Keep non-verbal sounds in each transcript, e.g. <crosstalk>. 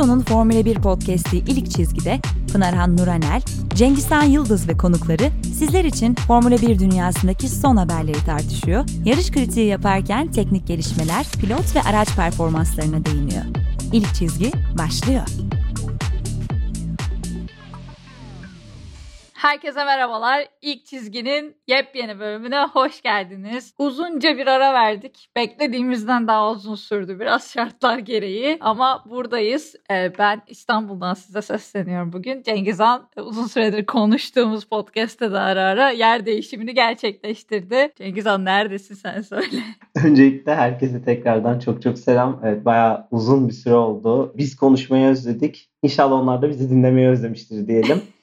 Son'un Formula 1 podcast'i İlk Çizgi'de Pınarhan Nuranel, Cengizhan Yıldız ve konukları sizler için Formula 1 dünyasındaki son haberleri tartışıyor, yarış kritiği yaparken teknik gelişmeler, pilot ve araç performanslarına değiniyor. İlk Çizgi başlıyor. Herkese merhabalar. İlk çizginin yepyeni bölümüne hoş geldiniz. Uzunca bir ara verdik. Beklediğimizden daha uzun sürdü biraz <laughs> şartlar gereği. Ama buradayız. Ee, ben İstanbul'dan size sesleniyorum bugün. Cengizhan uzun süredir konuştuğumuz podcast'te de ara ara yer değişimini gerçekleştirdi. Cengizhan neredesin sen <laughs> söyle. Öncelikle herkese tekrardan çok çok selam. Evet bayağı uzun bir süre oldu. Biz konuşmayı özledik. İnşallah onlar da bizi dinlemeyi özlemiştir diyelim. <laughs>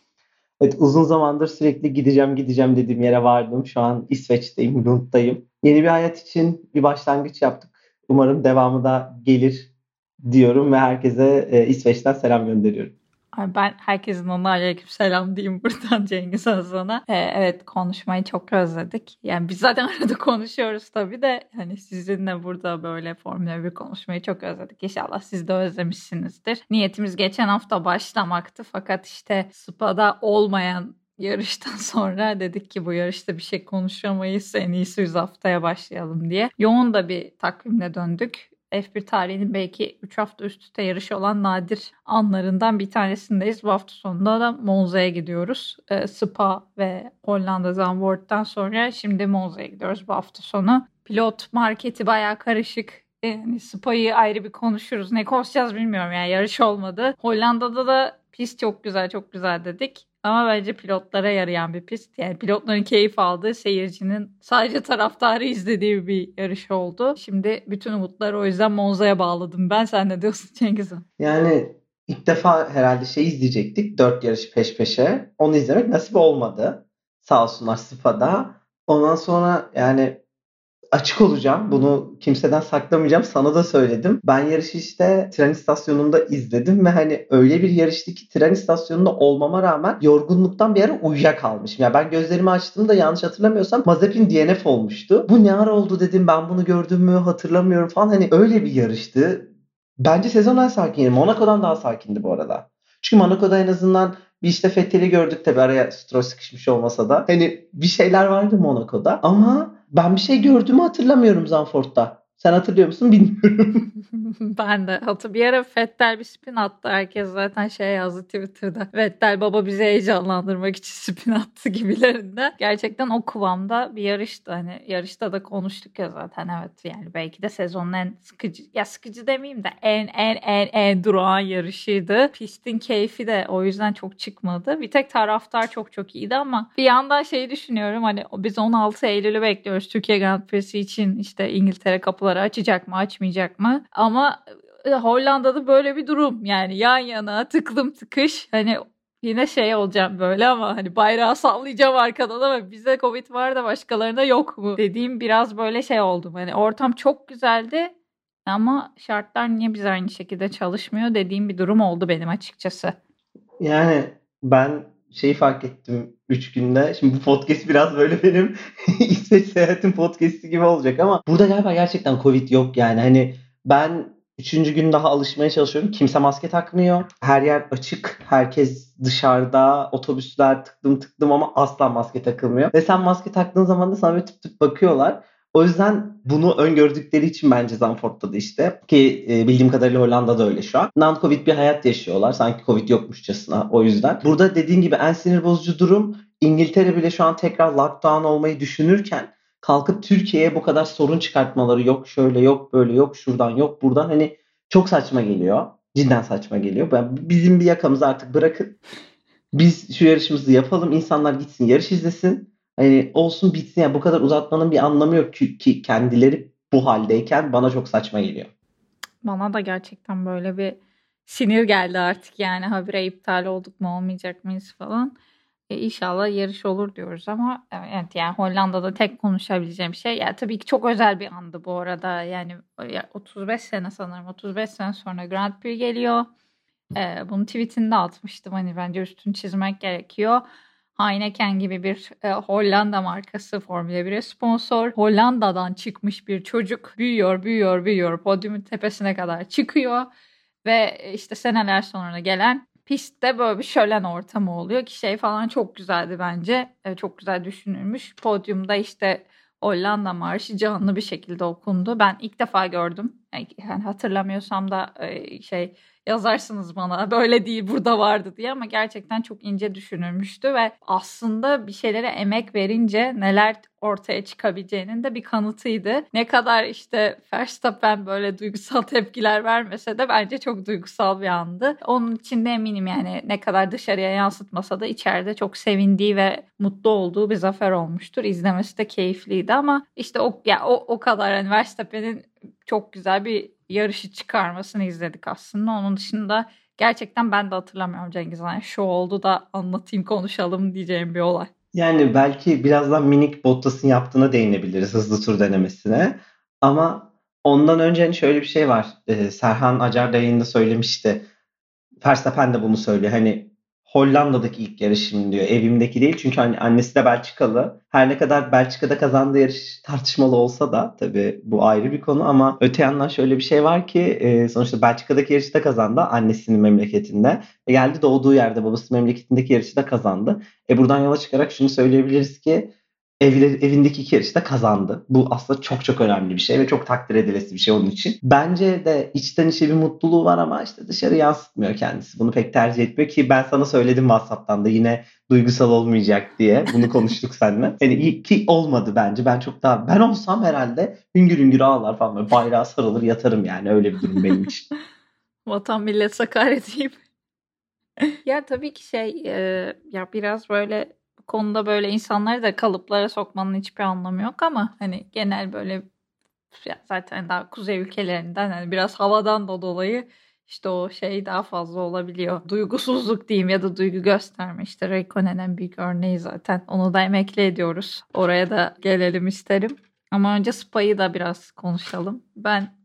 Evet uzun zamandır sürekli gideceğim gideceğim dediğim yere vardım. Şu an İsveç'teyim, Lund'dayım. Yeni bir hayat için bir başlangıç yaptık. Umarım devamı da gelir diyorum ve herkese e, İsveç'ten selam gönderiyorum. Ben herkesin ona aleyküm selam diyeyim <laughs> buradan Cengiz sana. Ee, evet konuşmayı çok özledik. Yani biz zaten <laughs> arada konuşuyoruz tabii de hani sizinle burada böyle Formula 1 konuşmayı çok özledik. İnşallah siz de özlemişsinizdir. Niyetimiz geçen hafta başlamaktı fakat işte Spa'da olmayan yarıştan <laughs> sonra dedik ki bu yarışta bir şey konuşamayız en iyisi 100 haftaya başlayalım diye. Yoğun da bir takvimle döndük. F1 tarihinin belki 3 hafta üst üste yarışı olan nadir anlarından bir tanesindeyiz. Bu hafta sonunda da Monza'ya gidiyoruz. E, Spa ve Hollanda Zandvoort'tan sonra şimdi Monza'ya gidiyoruz bu hafta sonu. Pilot marketi bayağı karışık. Yani Spa'yı ayrı bir konuşuruz. Ne konuşacağız bilmiyorum yani yarış olmadı. Hollanda'da da pist çok güzel çok güzel dedik. Ama bence pilotlara yarayan bir pist. Yani pilotların keyif aldığı, seyircinin sadece taraftarı izlediği bir yarış oldu. Şimdi bütün umutları o yüzden Monza'ya bağladım. Ben sen ne diyorsun Cengiz'im? Yani ilk defa herhalde şey izleyecektik. Dört yarış peş peşe. Onu izlemek nasip olmadı. Sağ olsunlar Spa'da. Ondan sonra yani açık olacağım. Bunu kimseden saklamayacağım. Sana da söyledim. Ben yarışı işte tren istasyonunda izledim ve hani öyle bir yarıştı ki tren istasyonunda olmama rağmen yorgunluktan bir ara uyuyakalmışım. Yani ben gözlerimi açtığımda yanlış hatırlamıyorsam Mazepin DNF olmuştu. Bu ne ara oldu dedim ben bunu gördüm mü hatırlamıyorum falan. Hani öyle bir yarıştı. Bence sezon en sakini. Monaco'dan daha sakindi bu arada. Çünkü Monaco'da en azından bir işte Fethel'i gördük tabi araya Stroll sıkışmış olmasa da. Hani bir şeyler vardı Monaco'da ama ben bir şey gördüğümü hatırlamıyorum Zanfort'ta. Sen hatırlıyor musun bilmiyorum. <laughs> <laughs> ben de hatır. Bir ara Fettel bir spin attı. Herkes zaten şey yazdı Twitter'da. Fettel baba bizi heyecanlandırmak için <laughs> spin attı gibilerinde. Gerçekten o kıvamda bir yarıştı. Hani yarışta da konuştuk ya zaten evet. Yani belki de sezonun en sıkıcı ya sıkıcı demeyeyim de en en en en durağan yarışıydı. Pistin keyfi de o yüzden çok çıkmadı. Bir tek taraftar çok çok iyiydi ama bir yandan şeyi düşünüyorum. Hani biz 16 Eylül'ü bekliyoruz Türkiye Grand Prix'si için işte İngiltere kapıları kapıları açacak mı açmayacak mı? Ama e, Hollanda'da böyle bir durum yani yan yana tıklım tıkış hani yine şey olacağım böyle ama hani bayrağı sallayacağım arkadan ama bize Covid var da başkalarına yok mu dediğim biraz böyle şey oldum. Hani ortam çok güzeldi ama şartlar niye biz aynı şekilde çalışmıyor dediğim bir durum oldu benim açıkçası. Yani ben şeyi fark ettim 3 günde. Şimdi bu podcast biraz böyle benim <laughs> İsveç seyahatim podcast'i gibi olacak ama burada galiba gerçekten Covid yok yani. Hani ben Üçüncü gün daha alışmaya çalışıyorum. Kimse maske takmıyor. Her yer açık. Herkes dışarıda. Otobüsler tıklım tıklım ama asla maske takılmıyor. Ve sen maske taktığın zaman da sana bir tıp tıp bakıyorlar. O yüzden bunu öngördükleri için bence Zandvoort'ta da işte ki e, bildiğim kadarıyla Hollanda'da öyle şu an. Non-Covid bir hayat yaşıyorlar. Sanki Covid yokmuşçasına o yüzden. Burada dediğin gibi en sinir bozucu durum İngiltere bile şu an tekrar lockdown olmayı düşünürken kalkıp Türkiye'ye bu kadar sorun çıkartmaları yok şöyle yok böyle yok şuradan yok buradan hani çok saçma geliyor. Cidden saçma geliyor. Ben bizim bir yakamızı artık bırakın. Biz şu yarışımızı yapalım. insanlar gitsin yarış izlesin. Hani olsun bitsin ya bu kadar uzatmanın bir anlamı yok ki, ki kendileri bu haldeyken bana çok saçma geliyor. Bana da gerçekten böyle bir sinir geldi artık yani habire iptal olduk mu olmayacak mıyız falan. E, inşallah yarış olur diyoruz ama evet yani Hollanda'da tek konuşabileceğim şey ya tabii ki çok özel bir andı bu arada yani 35 sene sanırım 35 sene sonra Grand Prix geliyor. E, bunu tweetinde atmıştım hani bence üstünü çizmek gerekiyor. Heineken gibi bir e, Hollanda markası Formula 1'e sponsor. Hollanda'dan çıkmış bir çocuk büyüyor, büyüyor, büyüyor. Podyumun tepesine kadar çıkıyor. Ve işte seneler sonra gelen pistte böyle bir şölen ortamı oluyor ki şey falan çok güzeldi bence. E, çok güzel düşünülmüş. Podyumda işte Hollanda Marşı canlı bir şekilde okundu. Ben ilk defa gördüm. Yani hatırlamıyorsam da e, şey yazarsınız bana böyle değil burada vardı diye ama gerçekten çok ince düşünülmüştü ve aslında bir şeylere emek verince neler ortaya çıkabileceğinin de bir kanıtıydı. Ne kadar işte Verstappen böyle duygusal tepkiler vermese de bence çok duygusal bir andı. Onun için de eminim yani ne kadar dışarıya yansıtmasa da içeride çok sevindiği ve mutlu olduğu bir zafer olmuştur. İzlemesi de keyifliydi ama işte o ya o, o kadar hani Verstappen'in çok güzel bir yarışı çıkarmasını izledik aslında. Onun dışında gerçekten ben de hatırlamıyorum Cengiz Han. Şu oldu da anlatayım konuşalım diyeceğim bir olay. Yani belki birazdan minik Bottas'ın yaptığına değinebiliriz hızlı tur denemesine. Ama ondan önce hani şöyle bir şey var. Ee, Serhan Acar da yayında söylemişti. Verstappen de bunu söylüyor. Hani Hollanda'daki ilk yarışım diyor. Evimdeki değil çünkü hani annesi de Belçikalı. Her ne kadar Belçika'da kazandığı yarış tartışmalı olsa da tabii bu ayrı bir konu ama öte yandan şöyle bir şey var ki e, sonuçta Belçika'daki yarışı da kazandı annesinin memleketinde. E geldi doğduğu yerde babası memleketindeki yarışı da kazandı. E buradan yola çıkarak şunu söyleyebiliriz ki evleri, evindeki iki yarışta kazandı. Bu aslında çok çok önemli bir şey ve çok takdir edilesi bir şey onun için. Bence de içten içe bir mutluluğu var ama işte dışarı yansıtmıyor kendisi. Bunu pek tercih etmiyor ki ben sana söyledim WhatsApp'tan da yine duygusal olmayacak diye. Bunu <laughs> konuştuk seninle. Yani ki olmadı bence. Ben çok daha ben olsam herhalde hüngür hüngür ağlar falan böyle bayrağı sarılır yatarım yani öyle bir durum benim için. <laughs> Vatan millet sakar edeyim. ya tabii ki şey e, ya biraz böyle konuda böyle insanları da kalıplara sokmanın hiçbir anlamı yok ama hani genel böyle zaten daha kuzey ülkelerinden hani biraz havadan da dolayı işte o şey daha fazla olabiliyor. Duygusuzluk diyeyim ya da duygu gösterme. İşte Raikkonen'in büyük örneği zaten. Onu da emekli ediyoruz. Oraya da gelelim isterim. Ama önce Spa'yı da biraz konuşalım. Ben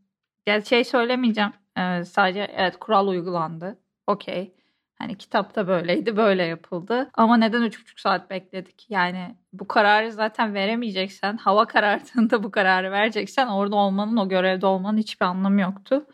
gerçi şey söylemeyeceğim. Ee, sadece evet kural uygulandı. Okey. Hani kitapta böyleydi, böyle yapıldı. Ama neden 3,5 saat bekledik? Yani bu kararı zaten veremeyeceksen, hava karardığında bu kararı vereceksen orada olmanın, o görevde olmanın hiçbir anlamı yoktu.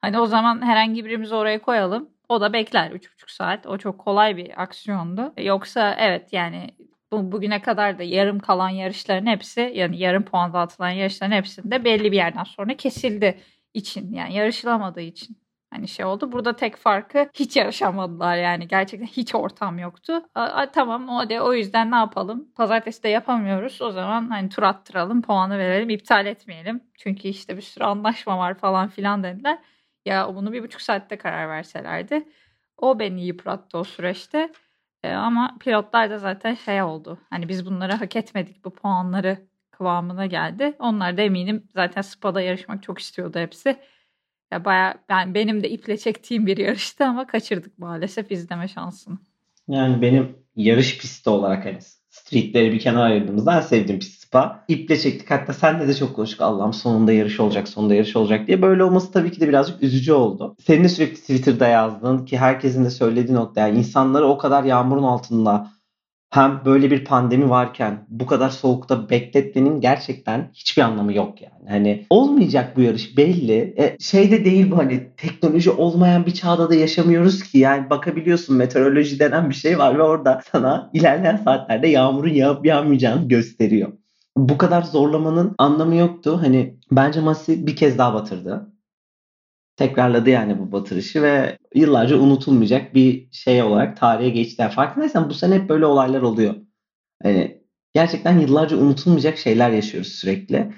Hani o zaman herhangi birimizi oraya koyalım. O da bekler 3,5 saat. O çok kolay bir aksiyondu. Yoksa evet yani bu, bugüne kadar da yarım kalan yarışların hepsi yani yarım puan dağıtılan yarışların hepsinde belli bir yerden sonra kesildi için yani yarışılamadığı için hani şey oldu. Burada tek farkı hiç yarışamadılar yani. Gerçekten hiç ortam yoktu. A, tamam o de o yüzden ne yapalım? Pazartesi de yapamıyoruz. O zaman hani tur attıralım, puanı verelim, iptal etmeyelim. Çünkü işte bir sürü anlaşma var falan filan dediler. Ya bunu bir buçuk saatte karar verselerdi. O beni yıprattı o süreçte. E, ama pilotlar da zaten şey oldu. Hani biz bunları hak etmedik bu puanları kıvamına geldi. Onlar da eminim zaten Spa'da yarışmak çok istiyordu hepsi. Ya baya yani benim de iple çektiğim bir yarıştı ama kaçırdık maalesef izleme şansını. Yani benim yarış pisti olarak hani streetleri bir kenara ayırdığımızda en sevdiğim pist Spa. İple çektik. Hatta senle de çok konuştuk. Allah'ım sonunda yarış olacak, sonunda yarış olacak diye. Böyle olması tabii ki de birazcık üzücü oldu. Senin de sürekli Twitter'da yazdığın ki herkesin de söylediği nokta yani insanları o kadar yağmurun altında hem böyle bir pandemi varken bu kadar soğukta bekletmenin gerçekten hiçbir anlamı yok yani. Hani olmayacak bu yarış belli. E, şey de değil bu hani teknoloji olmayan bir çağda da yaşamıyoruz ki. Yani bakabiliyorsun meteoroloji denen bir şey var ve orada sana ilerleyen saatlerde yağmurun yağıp yağmayacağını gösteriyor. Bu kadar zorlamanın anlamı yoktu. Hani bence Masi bir kez daha batırdı tekrarladı yani bu batırışı ve yıllarca unutulmayacak bir şey olarak tarihe geçti. Yani farkındaysan bu sene hep böyle olaylar oluyor. Yani gerçekten yıllarca unutulmayacak şeyler yaşıyoruz sürekli.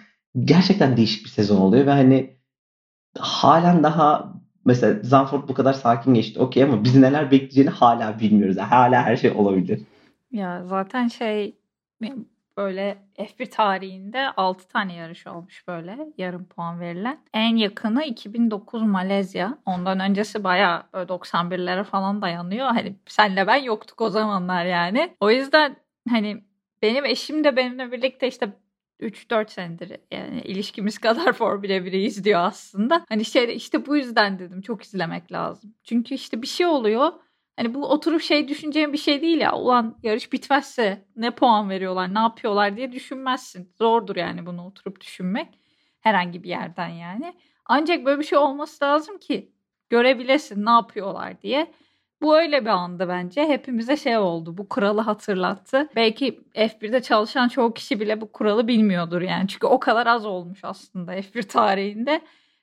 Gerçekten değişik bir sezon oluyor ve hani halen daha mesela Zanford bu kadar sakin geçti okey ama bizi neler bekleyeceğini hala bilmiyoruz. Hala her şey olabilir. Ya zaten şey böyle F1 tarihinde 6 tane yarış olmuş böyle yarım puan verilen. En yakını 2009 Malezya. Ondan öncesi bayağı 91'lere falan dayanıyor. Hani senle ben yoktuk o zamanlar yani. O yüzden hani benim eşim de benimle birlikte işte 3-4 senedir yani ilişkimiz <laughs> kadar Formula 1'i izliyor aslında. Hani şey işte bu yüzden dedim çok izlemek lazım. Çünkü işte bir şey oluyor Hani bu oturup şey düşüneceğim bir şey değil ya. Ulan yarış bitmezse ne puan veriyorlar, ne yapıyorlar diye düşünmezsin. Zordur yani bunu oturup düşünmek. Herhangi bir yerden yani. Ancak böyle bir şey olması lazım ki görebilesin ne yapıyorlar diye. Bu öyle bir andı bence. Hepimize şey oldu. Bu kuralı hatırlattı. Belki F1'de çalışan çoğu kişi bile bu kuralı bilmiyordur yani. Çünkü o kadar az olmuş aslında F1 tarihinde.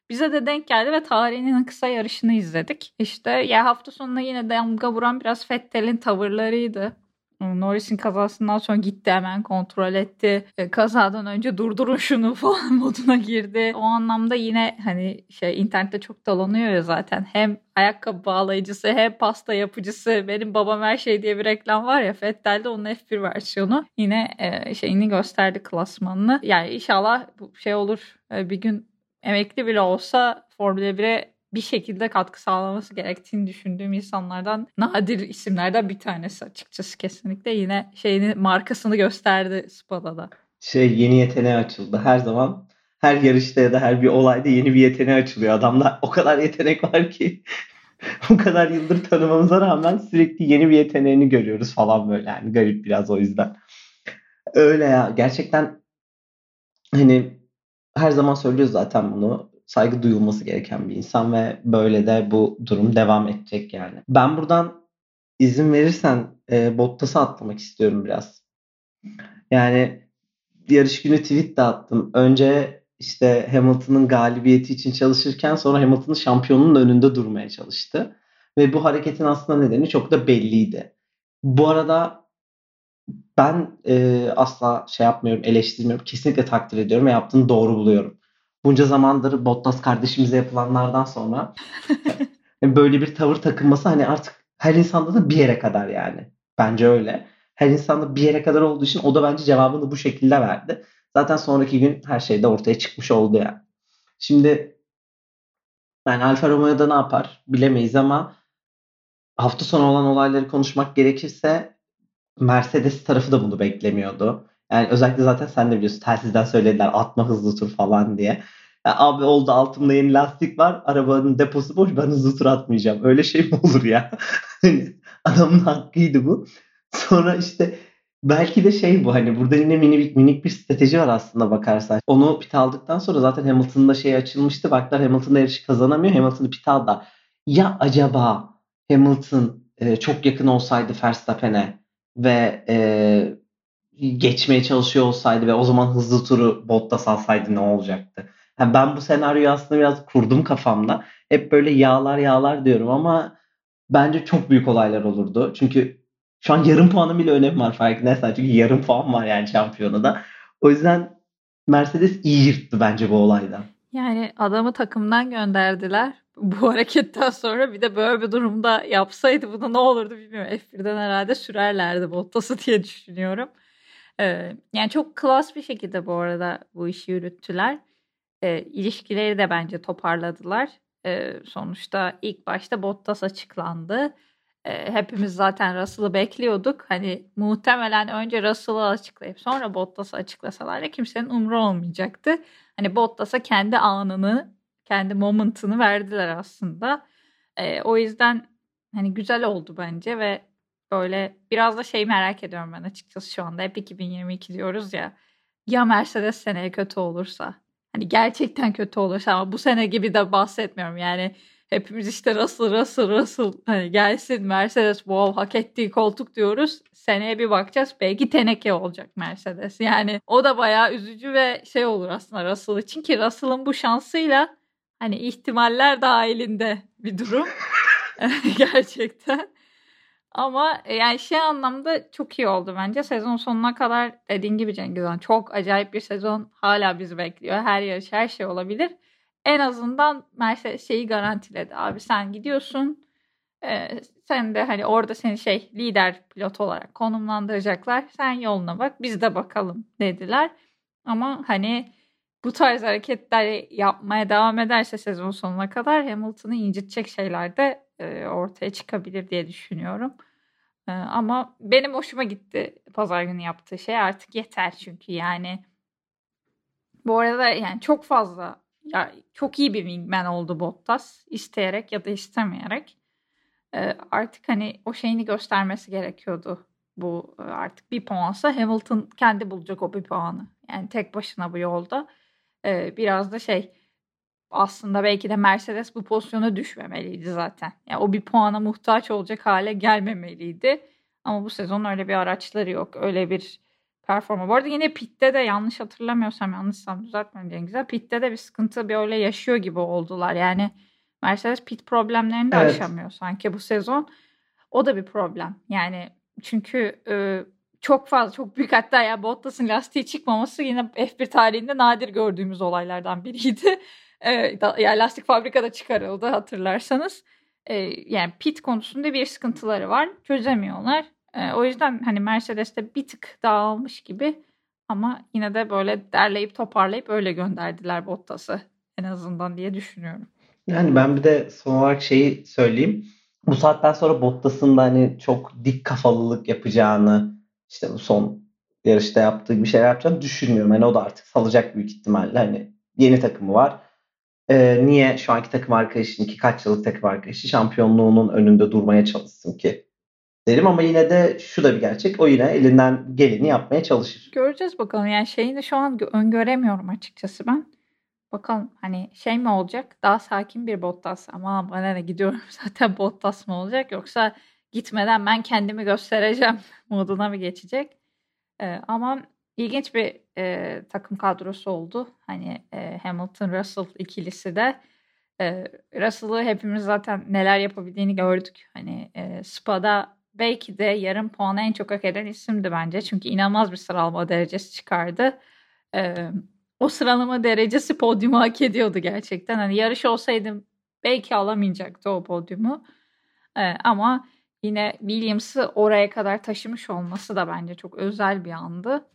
Bize de denk geldi ve tarihinin kısa yarışını izledik. İşte ya hafta sonunda yine damga vuran biraz Fettel'in tavırlarıydı. Norris'in kazasından sonra gitti hemen kontrol etti. E, kazadan önce durdurun şunu <laughs> falan moduna girdi. O anlamda yine hani şey internette çok dolanıyor ya zaten. Hem ayakkabı bağlayıcısı hem pasta yapıcısı. Benim babam her şey diye bir reklam var ya Fettel'de onun F1 versiyonu. Yine e, şeyini gösterdi klasmanını. Yani inşallah bu şey olur. E, bir gün emekli bile olsa Formula 1'e bir şekilde katkı sağlaması gerektiğini düşündüğüm insanlardan nadir isimlerden bir tanesi açıkçası kesinlikle. Yine şeyini markasını gösterdi Spada'da. da. Şey yeni yeteneği açıldı. Her zaman her yarışta ya da her bir olayda yeni bir yeteneği açılıyor. Adamda o kadar yetenek var ki <laughs> o kadar yıldır tanımamıza rağmen sürekli yeni bir yeteneğini görüyoruz falan böyle. Yani garip biraz o yüzden. Öyle ya. Gerçekten hani her zaman söylüyoruz zaten bunu saygı duyulması gereken bir insan ve böyle de bu durum devam edecek yani. Ben buradan izin verirsen e, Bottas'ı atlamak istiyorum biraz. Yani yarış günü tweet de attım. Önce işte Hamilton'ın galibiyeti için çalışırken sonra Hamilton'ın şampiyonun önünde durmaya çalıştı. Ve bu hareketin aslında nedeni çok da belliydi. Bu arada ben e, asla şey yapmıyorum, eleştirmiyorum. Kesinlikle takdir ediyorum ve yaptığını doğru buluyorum bunca zamandır Bottas kardeşimize yapılanlardan sonra <laughs> böyle bir tavır takılması hani artık her insanda da bir yere kadar yani. Bence öyle. Her insanda bir yere kadar olduğu için o da bence cevabını bu şekilde verdi. Zaten sonraki gün her şey de ortaya çıkmış oldu yani. Şimdi yani Alfa Romeo'da ne yapar bilemeyiz ama hafta sonu olan olayları konuşmak gerekirse Mercedes tarafı da bunu beklemiyordu. Yani özellikle zaten sen de biliyorsun telsizden söylediler atma hızlı tur falan diye. Ya abi oldu altımda yeni lastik var. Arabanın deposu boş. Ben hızlı tur atmayacağım. Öyle şey mi olur ya? <laughs> Adamın hakkıydı bu. Sonra işte belki de şey bu hani burada yine minik, minik bir strateji var aslında bakarsan. Onu pit aldıktan sonra zaten Hamilton'da şey açılmıştı. Baklar Hamilton'da yarışı kazanamıyor. Hamilton'ı pit aldı. Ya acaba Hamilton e, çok yakın olsaydı Verstappen'e ve e, geçmeye çalışıyor olsaydı ve o zaman hızlı turu Bottas alsaydı ne olacaktı? Yani ben bu senaryoyu aslında biraz kurdum kafamda. Hep böyle yağlar yağlar diyorum ama bence çok büyük olaylar olurdu. Çünkü şu an yarım puanın bile önemi var farkındaysan. Çünkü yarım puan var yani şampiyonada. O yüzden Mercedes iyi yırttı bence bu olaydan. Yani adamı takımdan gönderdiler. Bu <laughs> hareketten sonra bir de böyle bir durumda yapsaydı bunu ne olurdu bilmiyorum. F1'den herhalde sürerlerdi Bottas'ı <laughs> diye düşünüyorum. Ee, yani çok klas bir şekilde bu arada bu işi yürüttüler. Ee, ilişkileri de bence toparladılar. Ee, sonuçta ilk başta Bottas açıklandı. Ee, hepimiz zaten Russell'ı bekliyorduk. Hani muhtemelen önce Russell'ı açıklayıp sonra Bottas'ı açıklasalar da kimsenin umru olmayacaktı. Hani Bottas'a kendi anını, kendi moment'ını verdiler aslında. Ee, o yüzden hani güzel oldu bence ve Böyle biraz da şey merak ediyorum ben açıkçası şu anda. Hep 2022 diyoruz ya. Ya Mercedes seneye kötü olursa. Hani gerçekten kötü olursa ama bu sene gibi de bahsetmiyorum. Yani hepimiz işte Russell, Russell, Russell hani gelsin Mercedes wow hak ettiği koltuk diyoruz. Seneye bir bakacağız belki teneke olacak Mercedes. Yani o da bayağı üzücü ve şey olur aslında Russell için ki Russell'ın bu şansıyla hani ihtimaller dahilinde bir durum. <laughs> <laughs> Gerçekten. Ama e, yani şey anlamda çok iyi oldu bence. Sezon sonuna kadar dediğin gibi Cengiz Han çok acayip bir sezon hala bizi bekliyor. Her yarış her şey olabilir. En azından Mercedes şeyi garantiledi. Abi sen gidiyorsun. Ee, sen de hani orada seni şey lider pilot olarak konumlandıracaklar. Sen yoluna bak biz de bakalım dediler. Ama hani bu tarz hareketler yapmaya devam ederse sezon sonuna kadar Hamilton'ı incitecek şeyler de e, ortaya çıkabilir diye düşünüyorum. E, ama benim hoşuma gitti pazar günü yaptığı şey. Artık yeter çünkü yani. Bu arada yani çok fazla ya çok iyi bir wingman oldu Bottas isteyerek ya da istemeyerek. E, artık hani o şeyini göstermesi gerekiyordu bu artık bir puansa. Hamilton kendi bulacak o bir puanı. Yani tek başına bu yolda biraz da şey aslında belki de Mercedes bu pozisyona düşmemeliydi zaten. Yani o bir puana muhtaç olacak hale gelmemeliydi. Ama bu sezon öyle bir araçları yok. Öyle bir performa. Bu arada yine Pitt'te de yanlış hatırlamıyorsam yanlışsam düzeltmem Cengiz'e. Pitt'te de bir sıkıntı bir öyle yaşıyor gibi oldular. Yani Mercedes pit problemlerini de evet. aşamıyor sanki bu sezon. O da bir problem. Yani çünkü e, çok fazla çok büyük hatta ya Bottas'ın lastiği çıkmaması yine F1 tarihinde nadir gördüğümüz olaylardan biriydi. <laughs> E, yani lastik fabrikada çıkarıldı hatırlarsanız. E, yani pit konusunda bir sıkıntıları var. Çözemiyorlar. E, o yüzden hani Mercedes'te bir tık dağılmış gibi ama yine de böyle derleyip toparlayıp öyle gönderdiler Bottas'ı en azından diye düşünüyorum. Yani ben bir de son olarak şeyi söyleyeyim. Bu saatten sonra Bottas'ın da hani çok dik kafalılık yapacağını işte bu son yarışta yaptığı bir şeyler yapacağını düşünmüyorum. Hani o da artık salacak büyük ihtimalle. Hani yeni takımı var. Ee, niye şu anki takım arkadaşının ki kaç yıllık takım arkadaşı şampiyonluğunun önünde durmaya çalışsın ki derim ama yine de şu da bir gerçek. O yine elinden geleni yapmaya çalışır. Göreceğiz bakalım. Yani şeyini şu an öngöremiyorum açıkçası ben. Bakalım hani şey mi olacak? Daha sakin bir Bottas ama bana ne gidiyorum <laughs> zaten Bottas mı olacak yoksa gitmeden ben kendimi göstereceğim <laughs> moduna mı geçecek? Ee, ama ilginç bir e, takım kadrosu oldu. Hani e, Hamilton Russell ikilisi de e, Russell'ı hepimiz zaten neler yapabildiğini gördük. Hani e, Spa'da belki de yarım puanı en çok hak eden isimdi bence. Çünkü inanılmaz bir sıralama derecesi çıkardı. E, o sıralama derecesi podyumu hak ediyordu gerçekten. Hani yarış olsaydı belki alamayacaktı o podyumu. E, ama yine Williams'ı oraya kadar taşımış olması da bence çok özel bir andı.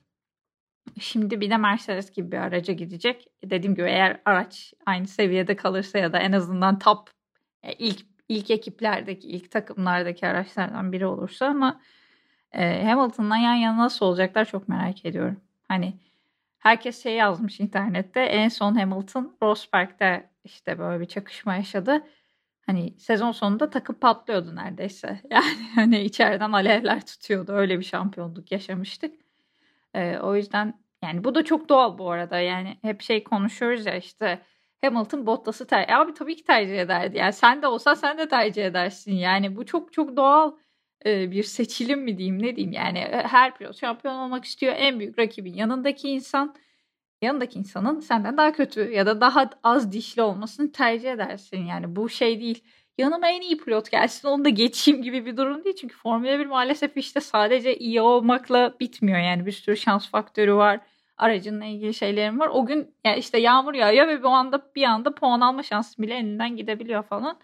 Şimdi bir de Mercedes gibi bir araca gidecek. Dediğim gibi eğer araç aynı seviyede kalırsa ya da en azından top e, ilk ilk ekiplerdeki, ilk takımlardaki araçlardan biri olursa ama e, Hamilton'la yan yana nasıl olacaklar çok merak ediyorum. Hani herkes şey yazmış internette en son Hamilton Rosberg'de işte böyle bir çakışma yaşadı. Hani sezon sonunda takım patlıyordu neredeyse. <laughs> Yani hani içeriden alevler tutuyordu. Öyle bir şampiyonluk yaşamıştık. Ee, o yüzden yani bu da çok doğal bu arada. Yani hep şey konuşuyoruz ya işte Hamilton Bottas'ı tercih Abi tabii ki tercih ederdi. Yani sen de olsa sen de tercih edersin. Yani bu çok çok doğal e, bir seçilim mi diyeyim ne diyeyim. Yani e, her pilot şampiyon olmak istiyor. En büyük rakibin yanındaki insan yanındaki insanın senden daha kötü ya da daha az dişli olmasını tercih edersin. Yani bu şey değil. Yanıma en iyi pilot gelsin onu da geçeyim gibi bir durum değil. Çünkü Formula 1 maalesef işte sadece iyi olmakla bitmiyor. Yani bir sürü şans faktörü var aracınla ilgili şeylerim var. O gün yani işte yağmur yağıyor ve bu anda bir anda puan alma şansı bile elinden gidebiliyor falan.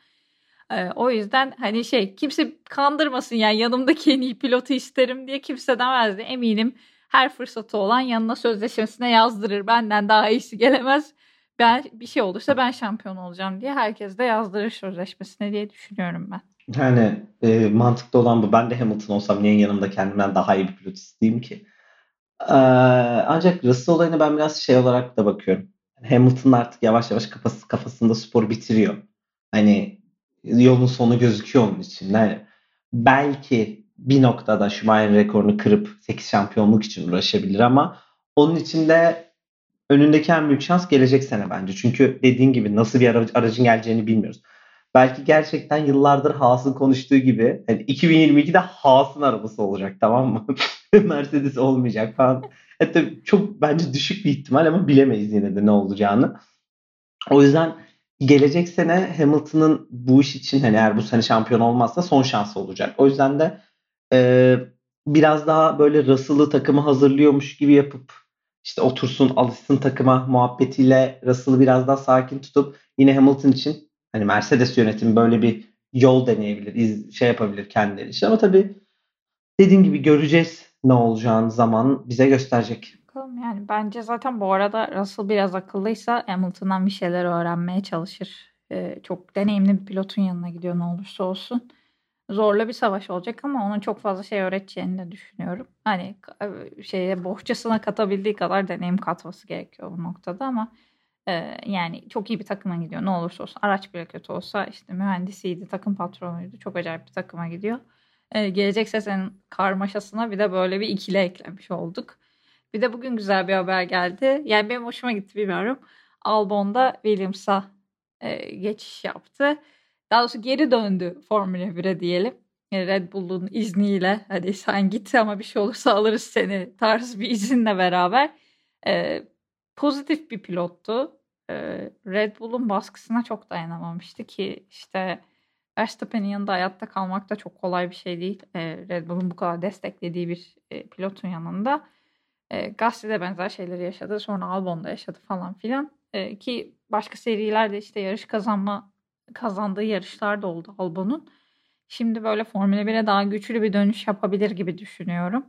Ee, o yüzden hani şey kimse kandırmasın yani yanımdaki en iyi pilotu isterim diye kimse demezdi. Eminim her fırsatı olan yanına sözleşmesine yazdırır. Benden daha iyisi gelemez. Ben bir şey olursa ben şampiyon olacağım diye herkes de yazdırır sözleşmesine diye düşünüyorum ben. Yani e, mantıklı olan bu. Ben de Hamilton olsam niye yanımda kendimden daha iyi bir pilot isteyeyim ki? Ee, ancak Russell olayına ben biraz şey olarak da bakıyorum. Hamilton artık yavaş yavaş kafası, kafasında spor bitiriyor. Hani yolun sonu gözüküyor onun için. Yani belki bir noktada Schumacher rekorunu kırıp 8 şampiyonluk için uğraşabilir ama onun için de önündeki en büyük şans gelecek sene bence. Çünkü dediğin gibi nasıl bir aracın geleceğini bilmiyoruz. Belki gerçekten yıllardır Haas'ın konuştuğu gibi yani 2022'de Haas'ın arabası olacak tamam mı? <laughs> Mercedes olmayacak falan. Hatta çok bence düşük bir ihtimal ama bilemeyiz yine de ne olacağını. O yüzden gelecek sene Hamilton'ın bu iş için hani eğer bu sene şampiyon olmazsa son şansı olacak. O yüzden de e, biraz daha böyle Russell'ı takımı hazırlıyormuş gibi yapıp işte otursun alışsın takıma muhabbetiyle Russell'ı biraz daha sakin tutup yine Hamilton için hani Mercedes yönetimi böyle bir yol deneyebilir, iz, şey yapabilir kendileri için. Ama tabii dediğim gibi göreceğiz ne olacağını zaman bize gösterecek. Yani bence zaten bu arada Russell biraz akıllıysa Hamilton'dan bir şeyler öğrenmeye çalışır. Ee, çok deneyimli bir pilotun yanına gidiyor ne olursa olsun. Zorla bir savaş olacak ama onun çok fazla şey öğreteceğini de düşünüyorum. Hani e, şeye bohçasına katabildiği kadar deneyim katması gerekiyor bu noktada ama e, yani çok iyi bir takıma gidiyor. Ne olursa olsun araç bile kötü olsa işte mühendisiydi, takım patronuydu. Çok acayip bir takıma gidiyor. E, gelecek senenin karmaşasına bir de böyle bir ikili eklemiş olduk. Bir de bugün güzel bir haber geldi. Yani benim hoşuma gitti bilmiyorum. Albon'da Williams'a e, geçiş yaptı. Daha doğrusu geri döndü Formula 1'e diyelim. Red Bull'un izniyle hadi sen git ama bir şey olursa alırız seni tarz bir izinle beraber. E, pozitif bir pilottu. E, Red Bull'un baskısına çok dayanamamıştı ki işte Verstappen'in yanında hayatta kalmak da çok kolay bir şey değil. E, Red Bull'un bu kadar desteklediği bir e, pilotun yanında. E, Gasly de benzer şeyleri yaşadı. Sonra Albon da yaşadı falan filan. E, ki başka serilerde işte yarış kazanma kazandığı yarışlar da oldu Albon'un. Şimdi böyle Formula 1'e daha güçlü bir dönüş yapabilir gibi düşünüyorum.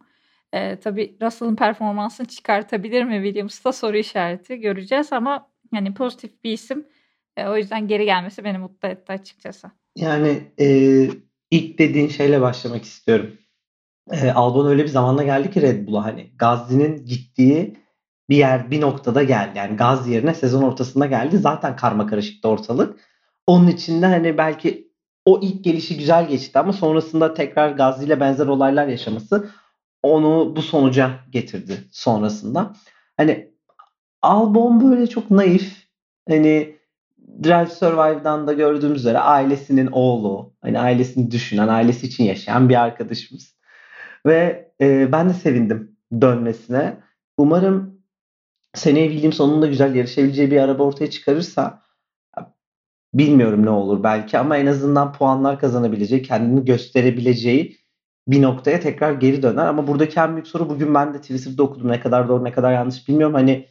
E, tabii Russell'ın performansını çıkartabilir mi Williams'ta soru işareti göreceğiz ama yani pozitif bir isim. E, o yüzden geri gelmesi beni mutlu etti açıkçası. Yani e, ilk dediğin şeyle başlamak istiyorum. E, Albon öyle bir zamanda geldi ki Red Bull'a hani Gazli'nin gittiği bir yer bir noktada geldi. Yani Gaz yerine sezon ortasında geldi. Zaten karma karışıktı ortalık. Onun içinde hani belki o ilk gelişi güzel geçti ama sonrasında tekrar Gazli ile benzer olaylar yaşaması onu bu sonuca getirdi sonrasında. Hani Albon böyle çok naif. Hani Drive Survive'dan da gördüğümüz üzere ailesinin oğlu. Hani ailesini düşünen, ailesi için yaşayan bir arkadaşımız. Ve e, ben de sevindim dönmesine. Umarım seneye Williams sonunda güzel yarışabileceği bir araba ortaya çıkarırsa bilmiyorum ne olur belki ama en azından puanlar kazanabileceği, kendini gösterebileceği bir noktaya tekrar geri döner. Ama buradaki en büyük soru bugün ben de Twitter'da okudum. Ne kadar doğru ne kadar yanlış bilmiyorum. Hani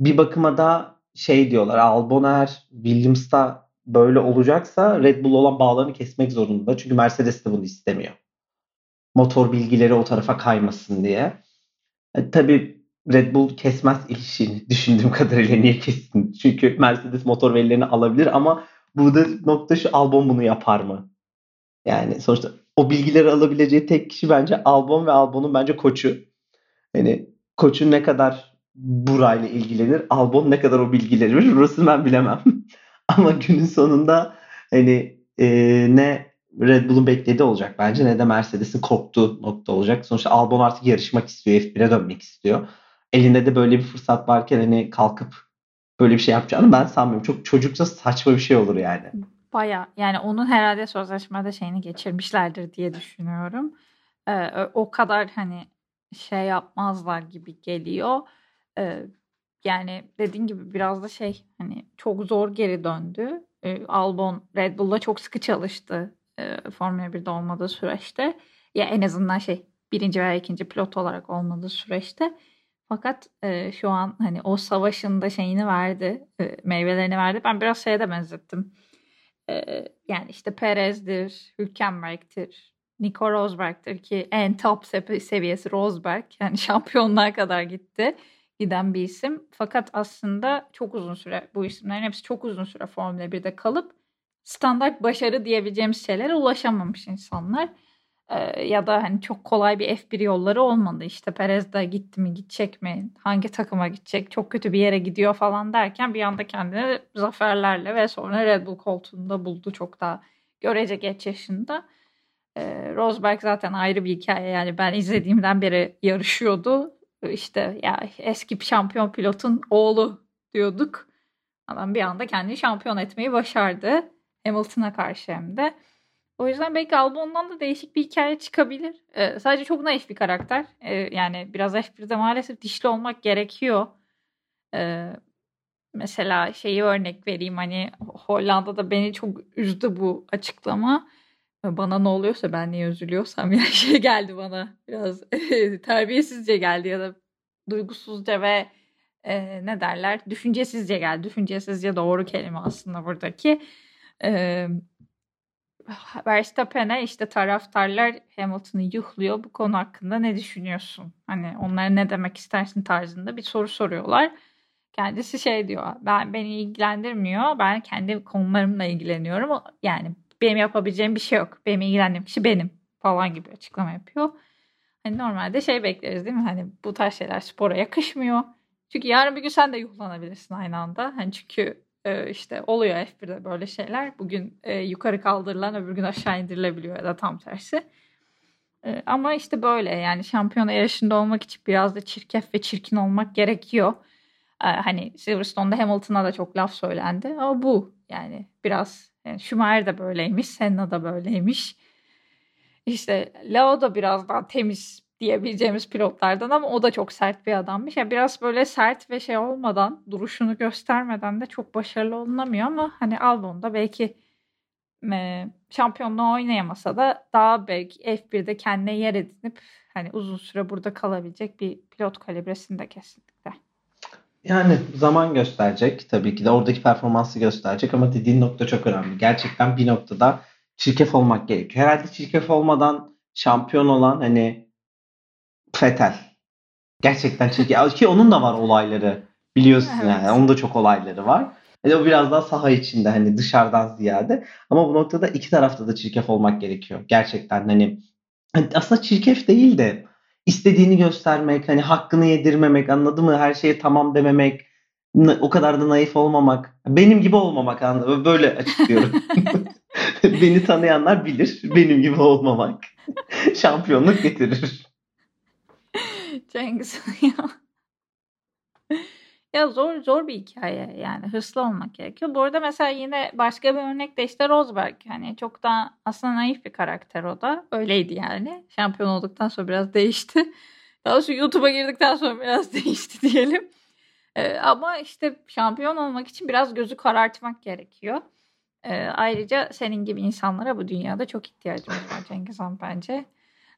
bir bakıma da şey diyorlar Albon eğer Williams'ta böyle olacaksa Red Bull olan bağlarını kesmek zorunda. Çünkü Mercedes de bunu istemiyor. Motor bilgileri o tarafa kaymasın diye. E, tabii Red Bull kesmez ilişkini düşündüğüm <laughs> kadarıyla niye kessin? Çünkü Mercedes motor verilerini alabilir ama burada nokta şu Albon bunu yapar mı? Yani sonuçta o bilgileri alabileceği tek kişi bence Albon ve Albon'un bence koçu. Yani koçun ne kadar burayla ilgilenir, Albon ne kadar o bilgileri verir orasını ben bilemem. <laughs> Ama günün sonunda hani e, ne Red Bull'un beklediği olacak bence ne de Mercedes'in korktuğu nokta olacak. Sonuçta Albon artık yarışmak istiyor, F1'e dönmek istiyor. Elinde de böyle bir fırsat varken hani kalkıp böyle bir şey yapacağını ben sanmıyorum. Çok çocukça saçma bir şey olur yani. Baya yani onun herhalde sözleşmede şeyini geçirmişlerdir diye düşünüyorum. Ee, o kadar hani şey yapmazlar gibi geliyor. Ee, yani dediğin gibi biraz da şey hani çok zor geri döndü. Ee, Albon Red Bull'la çok sıkı çalıştı e, Formula 1'de olmadığı süreçte. Ya en azından şey birinci veya ikinci pilot olarak olmadığı süreçte. Fakat e, şu an hani o savaşın da şeyini verdi, e, meyvelerini verdi. Ben biraz şeye de benzettim. E, yani işte Perez'dir, Hülkenberg'tir, Nico Rosberg'tir ki en top seviyesi Rosberg. Yani <laughs> şampiyonlar kadar gitti giden bir isim. Fakat aslında çok uzun süre bu isimlerin hepsi çok uzun süre Formula 1'de kalıp standart başarı diyebileceğimiz şeylere ulaşamamış insanlar. Ee, ya da hani çok kolay bir F1 yolları olmadı. İşte Perez de gitti mi gidecek mi? Hangi takıma gidecek? Çok kötü bir yere gidiyor falan derken bir anda kendini zaferlerle ve sonra Red Bull koltuğunda buldu çok daha görece geç yaşında. Ee, Rosberg zaten ayrı bir hikaye yani ben izlediğimden beri yarışıyordu. İşte ya eski şampiyon pilotun oğlu diyorduk. Adam bir anda kendini şampiyon etmeyi başardı. Hamilton'a karşı hem de. O yüzden belki Albon'dan da değişik bir hikaye çıkabilir. Ee, sadece çok naif bir karakter. Ee, yani biraz F1'de maalesef dişli olmak gerekiyor. Ee, mesela şeyi örnek vereyim hani Hollanda'da beni çok üzdü bu açıklama. Bana ne oluyorsa ben niye üzülüyorsam <laughs> ya şey geldi bana biraz <laughs> terbiyesizce geldi ya da duygusuzca ve e, ne derler düşüncesizce geldi. Düşüncesizce doğru kelime aslında buradaki. E, Verstappen'e işte taraftarlar Hamilton'ı yuhluyor. Bu konu hakkında ne düşünüyorsun? Hani onlara ne demek istersin tarzında bir soru soruyorlar. Kendisi şey diyor. Ben beni ilgilendirmiyor. Ben kendi konularımla ilgileniyorum. Yani benim yapabileceğim bir şey yok. Benim ilgilendiğim kişi benim falan gibi açıklama yapıyor. Hani normalde şey bekleriz değil mi? Hani bu tarz şeyler spora yakışmıyor. Çünkü yarın bir gün sen de yuhlanabilirsin aynı anda. Hani çünkü e, işte oluyor F1'de böyle şeyler. Bugün e, yukarı kaldırılan öbür gün aşağı indirilebiliyor ya da tam tersi. E, ama işte böyle yani şampiyona yarışında olmak için biraz da çirkef ve çirkin olmak gerekiyor. E, hani Silverstone'da Hamilton'a da çok laf söylendi ama bu yani biraz yani Schumacher de böyleymiş, Senna da böyleymiş. İşte Lao da biraz daha temiz diyebileceğimiz pilotlardan ama o da çok sert bir adammış. Yani biraz böyle sert ve şey olmadan, duruşunu göstermeden de çok başarılı olunamıyor ama hani Albon da belki e, şampiyonluğu oynayamasa da daha belki F1'de kendine yer edinip hani uzun süre burada kalabilecek bir pilot kalibresinde kesinlikle. Yani zaman gösterecek tabii ki de oradaki performansı gösterecek ama dediğin nokta çok önemli. Gerçekten bir noktada çirkef olmak gerekiyor. Herhalde çirkef olmadan şampiyon olan hani Fetel. Gerçekten çirkef. Ki onun da var olayları. Biliyorsun evet. yani. Onun da çok olayları var. Yani o biraz daha saha içinde hani dışarıdan ziyade. Ama bu noktada iki tarafta da çirkef olmak gerekiyor. Gerçekten hani, hani aslında çirkef değil de istediğini göstermek, hani hakkını yedirmemek, anladın mı? Her şeye tamam dememek, o kadar da naif olmamak, benim gibi olmamak anladın Böyle açıklıyorum. <laughs> Beni tanıyanlar bilir benim gibi olmamak <laughs> şampiyonluk getirir. <laughs> Cengiz ya. Ya zor zor bir hikaye yani hırslı olmak gerekiyor. Bu arada mesela yine başka bir örnek de işte Rosberg. Hani çok da aslında naif bir karakter o da. Öyleydi yani. Şampiyon olduktan sonra biraz değişti. Daha doğrusu YouTube'a girdikten sonra biraz <laughs> değişti diyelim. Ee, ama işte şampiyon olmak için biraz gözü karartmak gerekiyor. Ee, ayrıca senin gibi insanlara bu dünyada çok ihtiyacımız var Cengiz Han bence.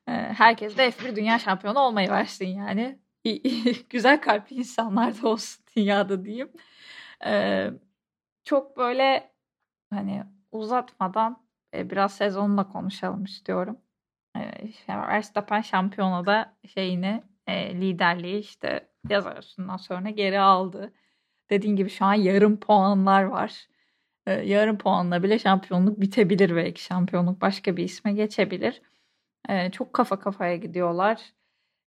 Ee, herkes de F1 dünya şampiyonu olmayı versin yani. <laughs> Güzel kalpli insanlar da olsun <laughs> dünyada diyeyim. Ee, çok böyle hani uzatmadan e, biraz sezonla konuşalım istiyorum. Ee, Verstappen şampiyonada şeyini e, liderliği işte yaz arasından sonra geri aldı. Dediğim gibi şu an yarım puanlar var. Ee, yarım puanla bile şampiyonluk bitebilir belki. Şampiyonluk başka bir isme geçebilir. Ee, çok kafa kafaya gidiyorlar.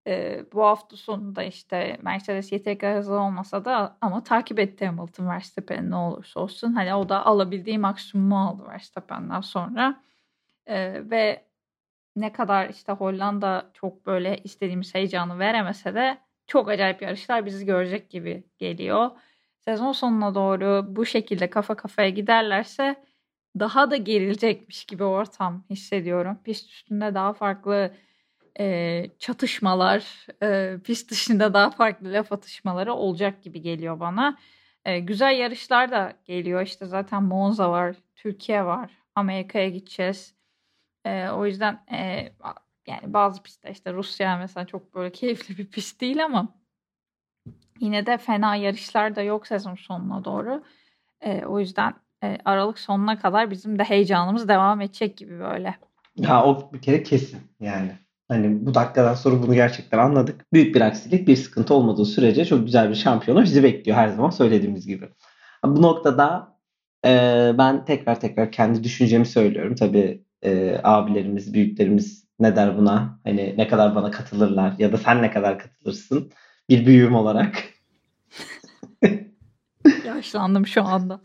Ee, bu hafta sonunda işte Mercedes yeteri hızlı olmasa da ama takip etti Hamilton Verstappen'i ne olursa olsun. Hani o da alabildiği maksimumu aldı Verstappen'den sonra. Ee, ve ne kadar işte Hollanda çok böyle istediğimiz heyecanı veremese de çok acayip yarışlar bizi görecek gibi geliyor. Sezon sonuna doğru bu şekilde kafa kafaya giderlerse daha da gerilecekmiş gibi ortam hissediyorum. Pist üstünde daha farklı e, çatışmalar, e, pist dışında daha farklı laf atışmaları olacak gibi geliyor bana. E, güzel yarışlar da geliyor. İşte zaten Monza var, Türkiye var, Amerika'ya gideceğiz. E, o yüzden e, yani bazı pistte işte Rusya mesela çok böyle keyifli bir pist değil ama yine de fena yarışlar da yok sezon sonuna doğru. E, o yüzden Aralık sonuna kadar bizim de heyecanımız devam edecek gibi böyle. Ya o bir kere kesin yani. Hani bu dakikadan sonra bunu gerçekten anladık. Büyük bir aksilik, bir sıkıntı olmadığı sürece çok güzel bir şampiyonu bizi bekliyor her zaman söylediğimiz gibi. Bu noktada e, ben tekrar tekrar kendi düşüncemi söylüyorum. Tabii e, abilerimiz, büyüklerimiz ne der buna? Hani ne kadar bana katılırlar ya da sen ne kadar katılırsın bir büyüğüm olarak. <laughs> Yaşlandım şu anda.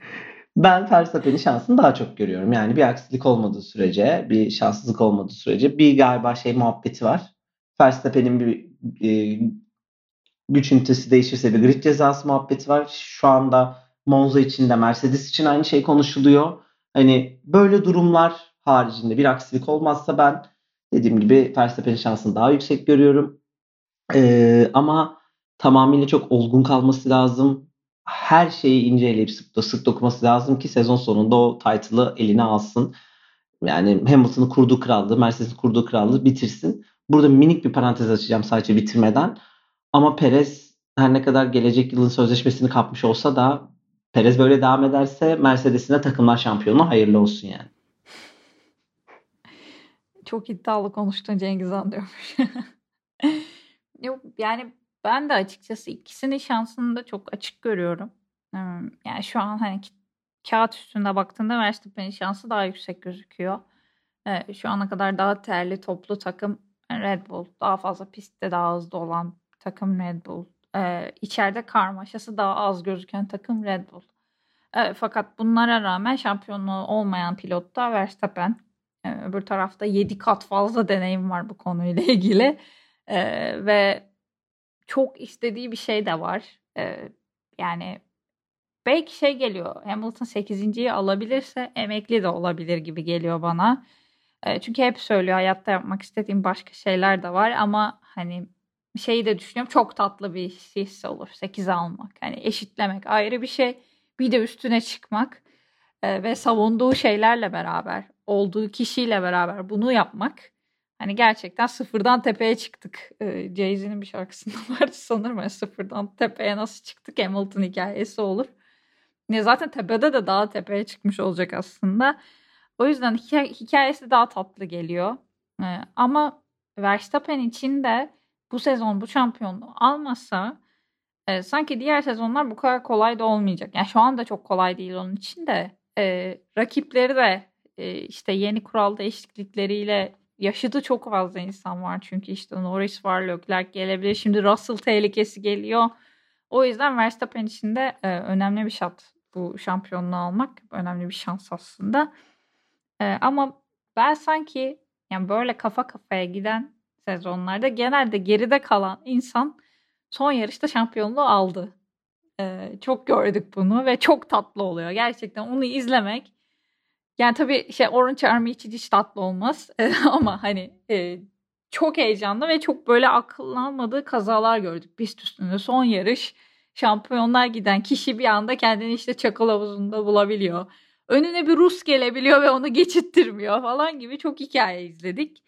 Ben Verstappen'in şansını daha çok görüyorum. Yani bir aksilik olmadığı sürece, bir şanssızlık olmadığı sürece bir galiba şey muhabbeti var. Verstappen'in bir e, güç ünitesi değişirse bir grid cezası muhabbeti var. Şu anda Monza için de Mercedes için aynı şey konuşuluyor. Hani böyle durumlar haricinde bir aksilik olmazsa ben dediğim gibi Verstappen'in şansını daha yüksek görüyorum. Ee, ama tamamıyla çok olgun kalması lazım her şeyi inceleyip sık, sık dokuması lazım ki sezon sonunda o title'ı eline alsın. Yani Hamilton'ın kurduğu krallığı, Mercedes'in kurduğu krallığı bitirsin. Burada minik bir parantez açacağım sadece bitirmeden. Ama Perez her ne kadar gelecek yılın sözleşmesini kapmış olsa da Perez böyle devam ederse Mercedes'ine takımlar şampiyonu hayırlı olsun yani. Çok iddialı konuştun Cengiz Han diyormuş. <laughs> Yok yani ben de açıkçası ikisinin şansını da çok açık görüyorum. Yani şu an hani kağıt üstünde baktığında Verstappen'in şansı daha yüksek gözüküyor. Şu ana kadar daha terli toplu takım Red Bull. Daha fazla pistte daha hızlı olan takım Red Bull. İçeride karmaşası daha az gözüken takım Red Bull. Fakat bunlara rağmen şampiyonluğu olmayan pilot da Verstappen. Öbür tarafta 7 kat fazla deneyim var bu konuyla ilgili. Ve çok istediği bir şey de var. Yani belki şey geliyor. Hamilton 8.yi alabilirse emekli de olabilir gibi geliyor bana. Çünkü hep söylüyor hayatta yapmak istediğim başka şeyler de var ama hani şeyi de düşünüyorum çok tatlı bir his olur 8 almak. Hani eşitlemek ayrı bir şey. Bir de üstüne çıkmak ve savunduğu şeylerle beraber, olduğu kişiyle beraber bunu yapmak. Hani gerçekten sıfırdan tepeye çıktık. E, Jay-Z'nin bir şarkısında <laughs> vardı sanırım. Yani sıfırdan tepeye nasıl çıktık Hamilton hikayesi olur. Ya zaten tepede de daha tepeye çıkmış olacak aslında. O yüzden hikayesi daha tatlı geliyor. E, ama Verstappen için de bu sezon bu şampiyonluğu almasa e, sanki diğer sezonlar bu kadar kolay da olmayacak. Yani şu anda çok kolay değil onun için de e, rakipleri de e, işte yeni kural değişiklikleriyle yaşadı çok fazla insan var. Çünkü işte Norris var, Leclerc gelebilir. Şimdi Russell tehlikesi geliyor. O yüzden Verstappen için de e, önemli bir şart bu şampiyonluğu almak. Önemli bir şans aslında. E, ama ben sanki yani böyle kafa kafaya giden sezonlarda genelde geride kalan insan son yarışta şampiyonluğu aldı. Ee, çok gördük bunu ve çok tatlı oluyor. Gerçekten onu izlemek yani tabii şey Orange Army için hiç tatlı olmaz <laughs> ama hani e, çok heyecanlı ve çok böyle akıllanmadığı kazalar gördük pist üstünde. Son yarış şampiyonlar giden kişi bir anda kendini işte çakıl havuzunda bulabiliyor. Önüne bir Rus gelebiliyor ve onu geçittirmiyor falan gibi çok hikaye izledik.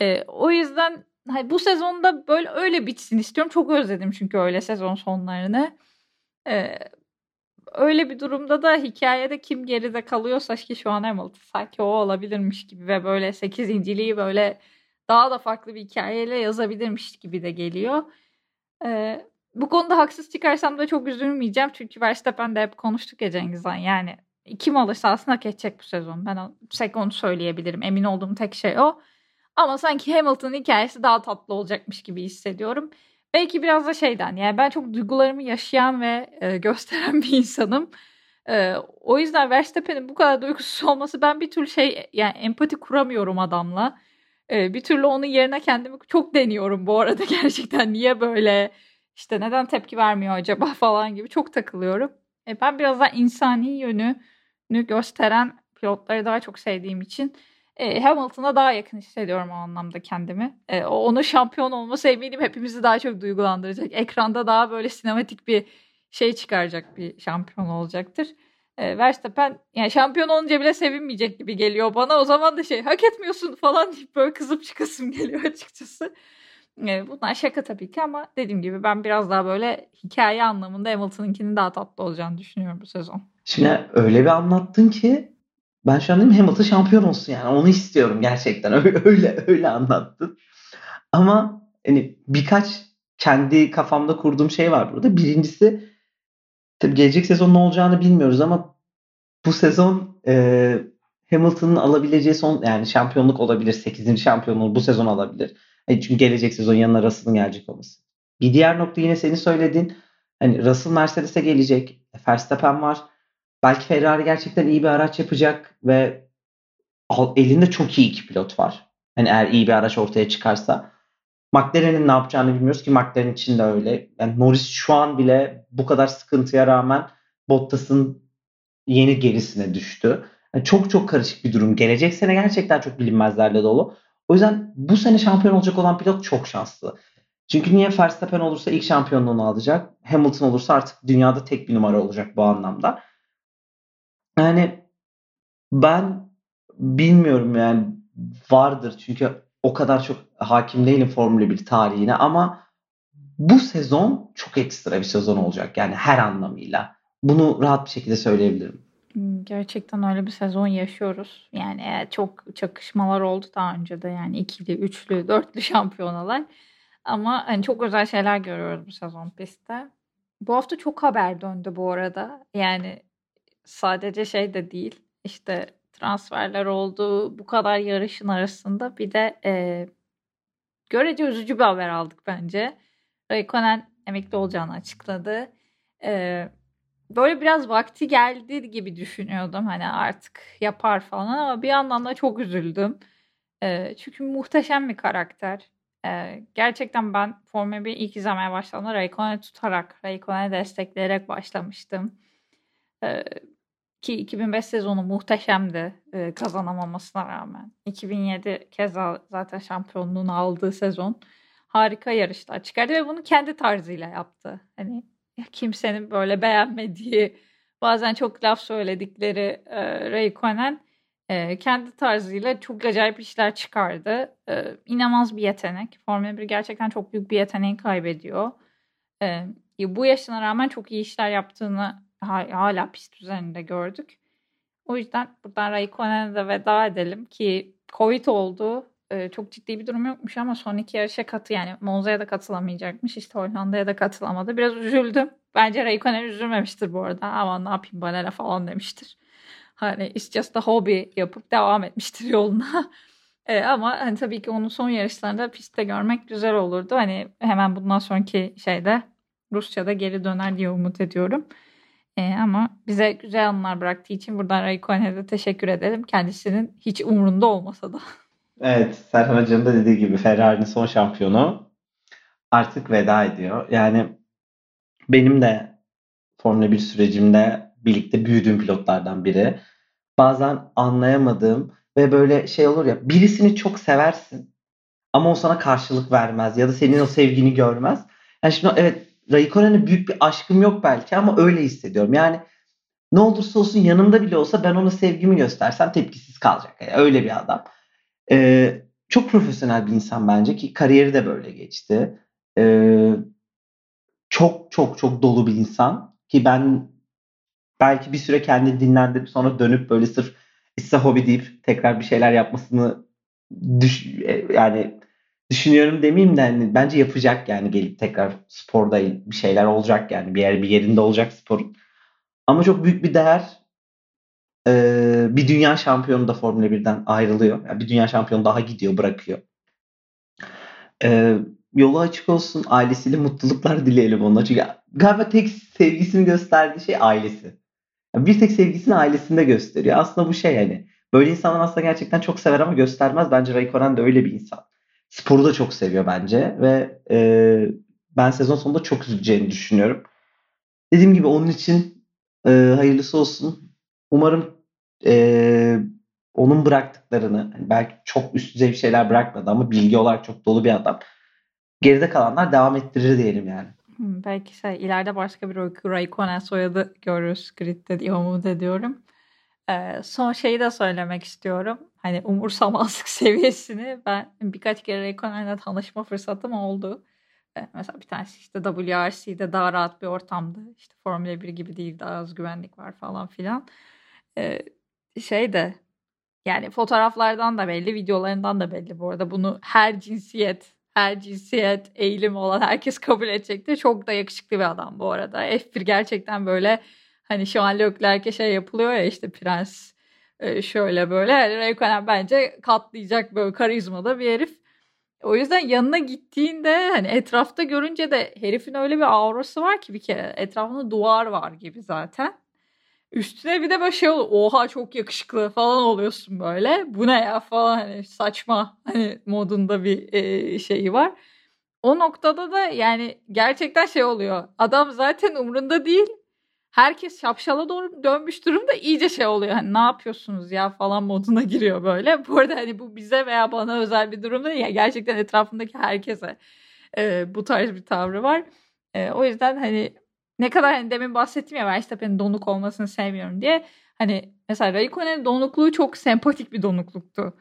E, o yüzden hani bu sezonda böyle öyle bitsin istiyorum. Çok özledim çünkü öyle sezon sonlarını. E, öyle bir durumda da hikayede kim geride kalıyorsa ki şu an Hamilton sanki o olabilirmiş gibi ve böyle 8 inciliği böyle daha da farklı bir hikayeyle yazabilirmiş gibi de geliyor. Ee, bu konuda haksız çıkarsam da çok üzülmeyeceğim. Çünkü Verstappen de hep konuştuk ya Cengizhan. Yani kim alırsa aslında hak edecek bu sezon. Ben tek onu söyleyebilirim. Emin olduğum tek şey o. Ama sanki Hamilton'ın hikayesi daha tatlı olacakmış gibi hissediyorum. Belki biraz da şeyden yani ben çok duygularımı yaşayan ve e, gösteren bir insanım. E, o yüzden Verstappen'in bu kadar duygusuz olması ben bir türlü şey yani empati kuramıyorum adamla. E, bir türlü onun yerine kendimi çok deniyorum bu arada <laughs> gerçekten niye böyle işte neden tepki vermiyor acaba <laughs> falan gibi çok takılıyorum. E, ben biraz daha insani yönünü gösteren pilotları daha çok sevdiğim için e, Hamilton'a daha yakın hissediyorum o anlamda kendimi. E, onu şampiyon olması eminim hepimizi daha çok duygulandıracak. Ekranda daha böyle sinematik bir şey çıkaracak bir şampiyon olacaktır. E, Verstappen yani şampiyon olunca bile sevinmeyecek gibi geliyor bana. O zaman da şey hak etmiyorsun falan deyip böyle kızıp çıkasım geliyor <laughs> açıkçası. E, bunlar şaka tabii ki ama dediğim gibi ben biraz daha böyle hikaye anlamında Hamilton'ınkinin daha tatlı olacağını düşünüyorum bu sezon. Şimdi öyle bir anlattın ki ben şu an dedim Hamilton şampiyon olsun yani. Onu istiyorum gerçekten. <laughs> Öyle öyle, anlattın. Ama hani birkaç kendi kafamda kurduğum şey var burada. Birincisi tabii gelecek sezon ne olacağını bilmiyoruz ama bu sezon e, Hamilton'ın alabileceği son yani şampiyonluk olabilir. 8. şampiyonluğu bu sezon alabilir. Yani çünkü gelecek sezon yanına Russell'ın gelecek olması. Bir diğer nokta yine senin söylediğin hani Russell Mercedes'e gelecek. Verstappen var. Belki Ferrari gerçekten iyi bir araç yapacak ve elinde çok iyi iki pilot var. Hani eğer iyi bir araç ortaya çıkarsa. McLaren'in ne yapacağını bilmiyoruz ki McLaren için de öyle. Yani Norris şu an bile bu kadar sıkıntıya rağmen Bottas'ın yeni gerisine düştü. Yani çok çok karışık bir durum. Gelecek sene gerçekten çok bilinmezlerle dolu. O yüzden bu sene şampiyon olacak olan pilot çok şanslı. Çünkü niye Verstappen olursa ilk şampiyonluğunu alacak. Hamilton olursa artık dünyada tek bir numara olacak bu anlamda. Yani ben bilmiyorum yani vardır çünkü o kadar çok hakim değilim Formula 1 tarihine ama bu sezon çok ekstra bir sezon olacak yani her anlamıyla. Bunu rahat bir şekilde söyleyebilirim. Hmm, gerçekten öyle bir sezon yaşıyoruz. Yani çok çakışmalar oldu daha önce de yani ikili, üçlü, dörtlü şampiyonalar. Ama hani çok özel şeyler görüyoruz bu sezon pistte. Bu hafta çok haber döndü bu arada. Yani sadece şey de değil. İşte transferler oldu. Bu kadar yarışın arasında bir de e, görece üzücü bir haber aldık bence. Raikkonen emekli olacağını açıkladı. E, böyle biraz vakti geldi gibi düşünüyordum. Hani artık yapar falan ama bir yandan da çok üzüldüm. E, çünkü muhteşem bir karakter. E, gerçekten ben Formula 1 ilk izlemeye başladığımda Raikkonen'i tutarak, Raikkonen'i destekleyerek başlamıştım. Ki 2005 sezonu muhteşemdi kazanamamasına rağmen. 2007 keza zaten şampiyonluğunu aldığı sezon harika yarışlar çıkardı ve bunu kendi tarzıyla yaptı. Hani kimsenin böyle beğenmediği, bazen çok laf söyledikleri e, Raikkonen kendi tarzıyla çok acayip işler çıkardı. E, inanılmaz bir yetenek. Formula 1 gerçekten çok büyük bir yeteneği kaybediyor. Bu yaşına rağmen çok iyi işler yaptığını hala pist üzerinde gördük. O yüzden buradan Raikkonen'e de veda edelim ki Covid oldu. Ee, çok ciddi bir durum yokmuş ama son iki yarışa katı yani Monza'ya da katılamayacakmış. İşte Hollanda'ya da katılamadı. Biraz üzüldüm. Bence Raikkonen üzülmemiştir bu arada. Ama ne yapayım bana falan demiştir. Hani it's just a hobby yapıp devam etmiştir yoluna. <laughs> e, ama hani tabii ki onun son yarışlarında pistte görmek güzel olurdu. Hani hemen bundan sonraki şeyde Rusya'da geri döner diye umut ediyorum. E, ama bize güzel anılar bıraktığı için buradan Raikkonen'e de teşekkür edelim. Kendisinin hiç umurunda olmasa da. Evet, Serhan Hoca'nın da dediği gibi Ferrari'nin son şampiyonu artık veda ediyor. Yani benim de Formula 1 sürecimde birlikte büyüdüğüm pilotlardan biri. Bazen anlayamadığım ve böyle şey olur ya birisini çok seversin ama o sana karşılık vermez ya da senin o sevgini görmez. Yani şimdi evet Raikkonen'e büyük bir aşkım yok belki ama öyle hissediyorum. Yani ne olursa olsun yanımda bile olsa ben ona sevgimi göstersem tepkisiz kalacak. Yani öyle bir adam. Ee, çok profesyonel bir insan bence ki kariyeri de böyle geçti. Ee, çok çok çok dolu bir insan ki ben belki bir süre kendi dinlendirip sonra dönüp böyle sırf issa hobi deyip tekrar bir şeyler yapmasını düş e, yani düşünüyorum demeyeyim de hani bence yapacak yani gelip tekrar sporda bir şeyler olacak yani bir yer bir yerinde olacak sporun. Ama çok büyük bir değer ee, bir dünya şampiyonu da Formula 1'den ayrılıyor. Yani bir dünya şampiyonu daha gidiyor, bırakıyor. Ee, yolu açık olsun. Ailesiyle mutluluklar dileyelim ona. Çünkü galiba tek sevgisini gösterdiği şey ailesi. Yani bir tek sevgisini ailesinde gösteriyor. Aslında bu şey hani böyle insanlar aslında gerçekten çok sever ama göstermez. Bence Raikkonen de öyle bir insan. Sporu da çok seviyor bence ve e, ben sezon sonunda çok üzüleceğini düşünüyorum. Dediğim gibi onun için e, hayırlısı olsun. Umarım e, onun bıraktıklarını hani belki çok üst düzey bir şeyler bırakmadı ama bilgi olarak çok dolu bir adam. Geride kalanlar devam ettirir diyelim yani. belki şey ileride başka bir Raikkonen soyadı görürüz gridde diye umut ediyorum. Son şeyi de söylemek istiyorum. Hani umursamazlık <laughs> seviyesini ben birkaç kere Raikkonen'le tanışma fırsatım oldu. Mesela bir tanesi işte WRC'de daha rahat bir ortamdı. İşte Formula 1 gibi değil daha az güvenlik var falan filan. Şey de yani fotoğraflardan da belli, videolarından da belli bu arada. Bunu her cinsiyet, her cinsiyet eğilim olan herkes kabul edecektir. Çok da yakışıklı bir adam bu arada. F1 gerçekten böyle hani şu an Leclerc'e şey yapılıyor ya işte prens e, şöyle böyle. Yani Raikkonen bence katlayacak böyle karizmada bir herif. O yüzden yanına gittiğinde hani etrafta görünce de herifin öyle bir aurası var ki bir kere etrafında duvar var gibi zaten. Üstüne bir de böyle şey oluyor. Oha çok yakışıklı falan oluyorsun böyle. Bu ne ya falan hani saçma hani modunda bir e, şeyi var. O noktada da yani gerçekten şey oluyor. Adam zaten umrunda değil. Herkes şapşala doğru dönmüş durumda iyice şey oluyor. Hani ne yapıyorsunuz ya falan moduna giriyor böyle. <laughs> Bu arada hani bu bize veya bana özel bir durum değil. Ya gerçekten etrafındaki herkese e, bu tarz bir tavrı var. E, o yüzden hani ne kadar hani demin bahsettim ya Verstappen'in donuk olmasını sevmiyorum diye. Hani mesela Raikkonen'in donukluğu çok sempatik bir donukluktu.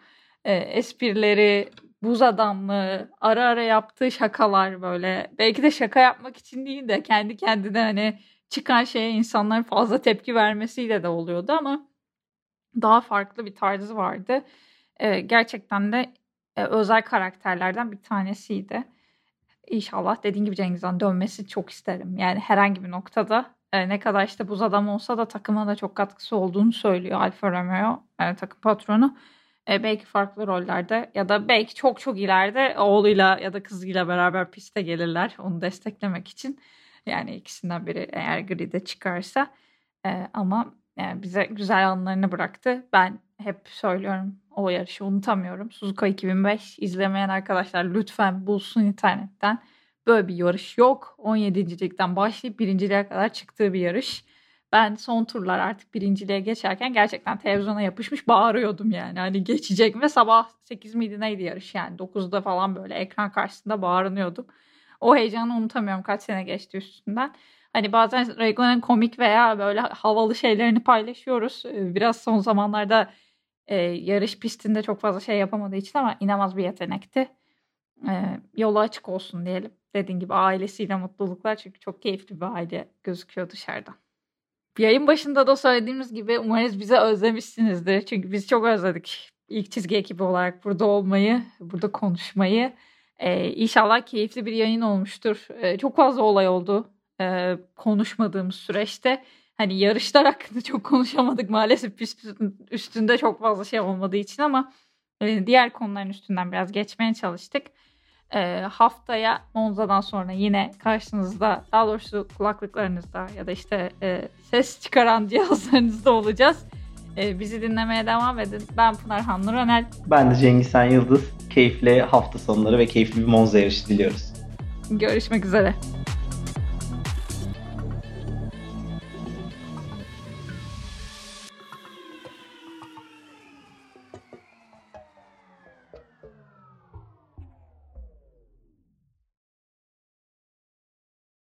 E, esprileri, buz adamlığı, ara ara yaptığı şakalar böyle. Belki de şaka yapmak için değil de kendi kendine hani çıkan şeye insanların fazla tepki vermesiyle de oluyordu ama daha farklı bir tarzı vardı. E, gerçekten de e, özel karakterlerden bir tanesiydi. İnşallah dediğin gibi Cengizhan dönmesi çok isterim. Yani herhangi bir noktada e, ne kadar işte buz adam olsa da takıma da çok katkısı olduğunu söylüyor Alfa Romeo yani takım patronu. E, belki farklı rollerde ya da belki çok çok ileride oğluyla ya da kızıyla beraber piste gelirler onu desteklemek için. Yani ikisinden biri eğer grid'e çıkarsa. E, ama yani e, bize güzel anlarını bıraktı. Ben hep söylüyorum o yarışı unutamıyorum. Suzuka 2005 izlemeyen arkadaşlar lütfen bulsun internetten. Böyle bir yarış yok. 17. ligden başlayıp birinciliğe kadar çıktığı bir yarış. ben son turlar artık birinciliğe geçerken gerçekten televizyona yapışmış bağırıyordum yani. Hani geçecek ve sabah 8 miydi neydi yarış yani 9'da falan böyle ekran karşısında bağırıyordum. O heyecanı unutamıyorum kaç sene geçti üstünden. Hani bazen Rego'nun komik veya böyle havalı şeylerini paylaşıyoruz. Ee, biraz son zamanlarda e, yarış pistinde çok fazla şey yapamadığı için ama inanılmaz bir yetenekti. E, yolu açık olsun diyelim. Dediğim gibi ailesiyle mutluluklar çünkü çok keyifli bir aile gözüküyor dışarıdan. Yayın başında da söylediğimiz gibi umarız bize özlemişsinizdir. Çünkü biz çok özledik ilk çizgi ekibi olarak burada olmayı, burada konuşmayı. Ee, inşallah keyifli bir yayın olmuştur. Ee, çok fazla olay oldu e, konuşmadığımız süreçte. Hani yarışlar hakkında <laughs> çok konuşamadık maalesef üstünde çok fazla şey olmadığı için ama diğer konuların üstünden biraz geçmeye çalıştık e, haftaya Monza'dan sonra yine karşınızda daha doğrusu kulaklıklarınızda ya da işte e, ses çıkaran <laughs> cihazlarınızda olacağız. E, bizi dinlemeye devam edin. Ben Pınar Hanlı Rönel. Ben de Cengiz Yıldız. Keyifli hafta sonları ve keyifli bir Monza yarışı diliyoruz. Görüşmek üzere.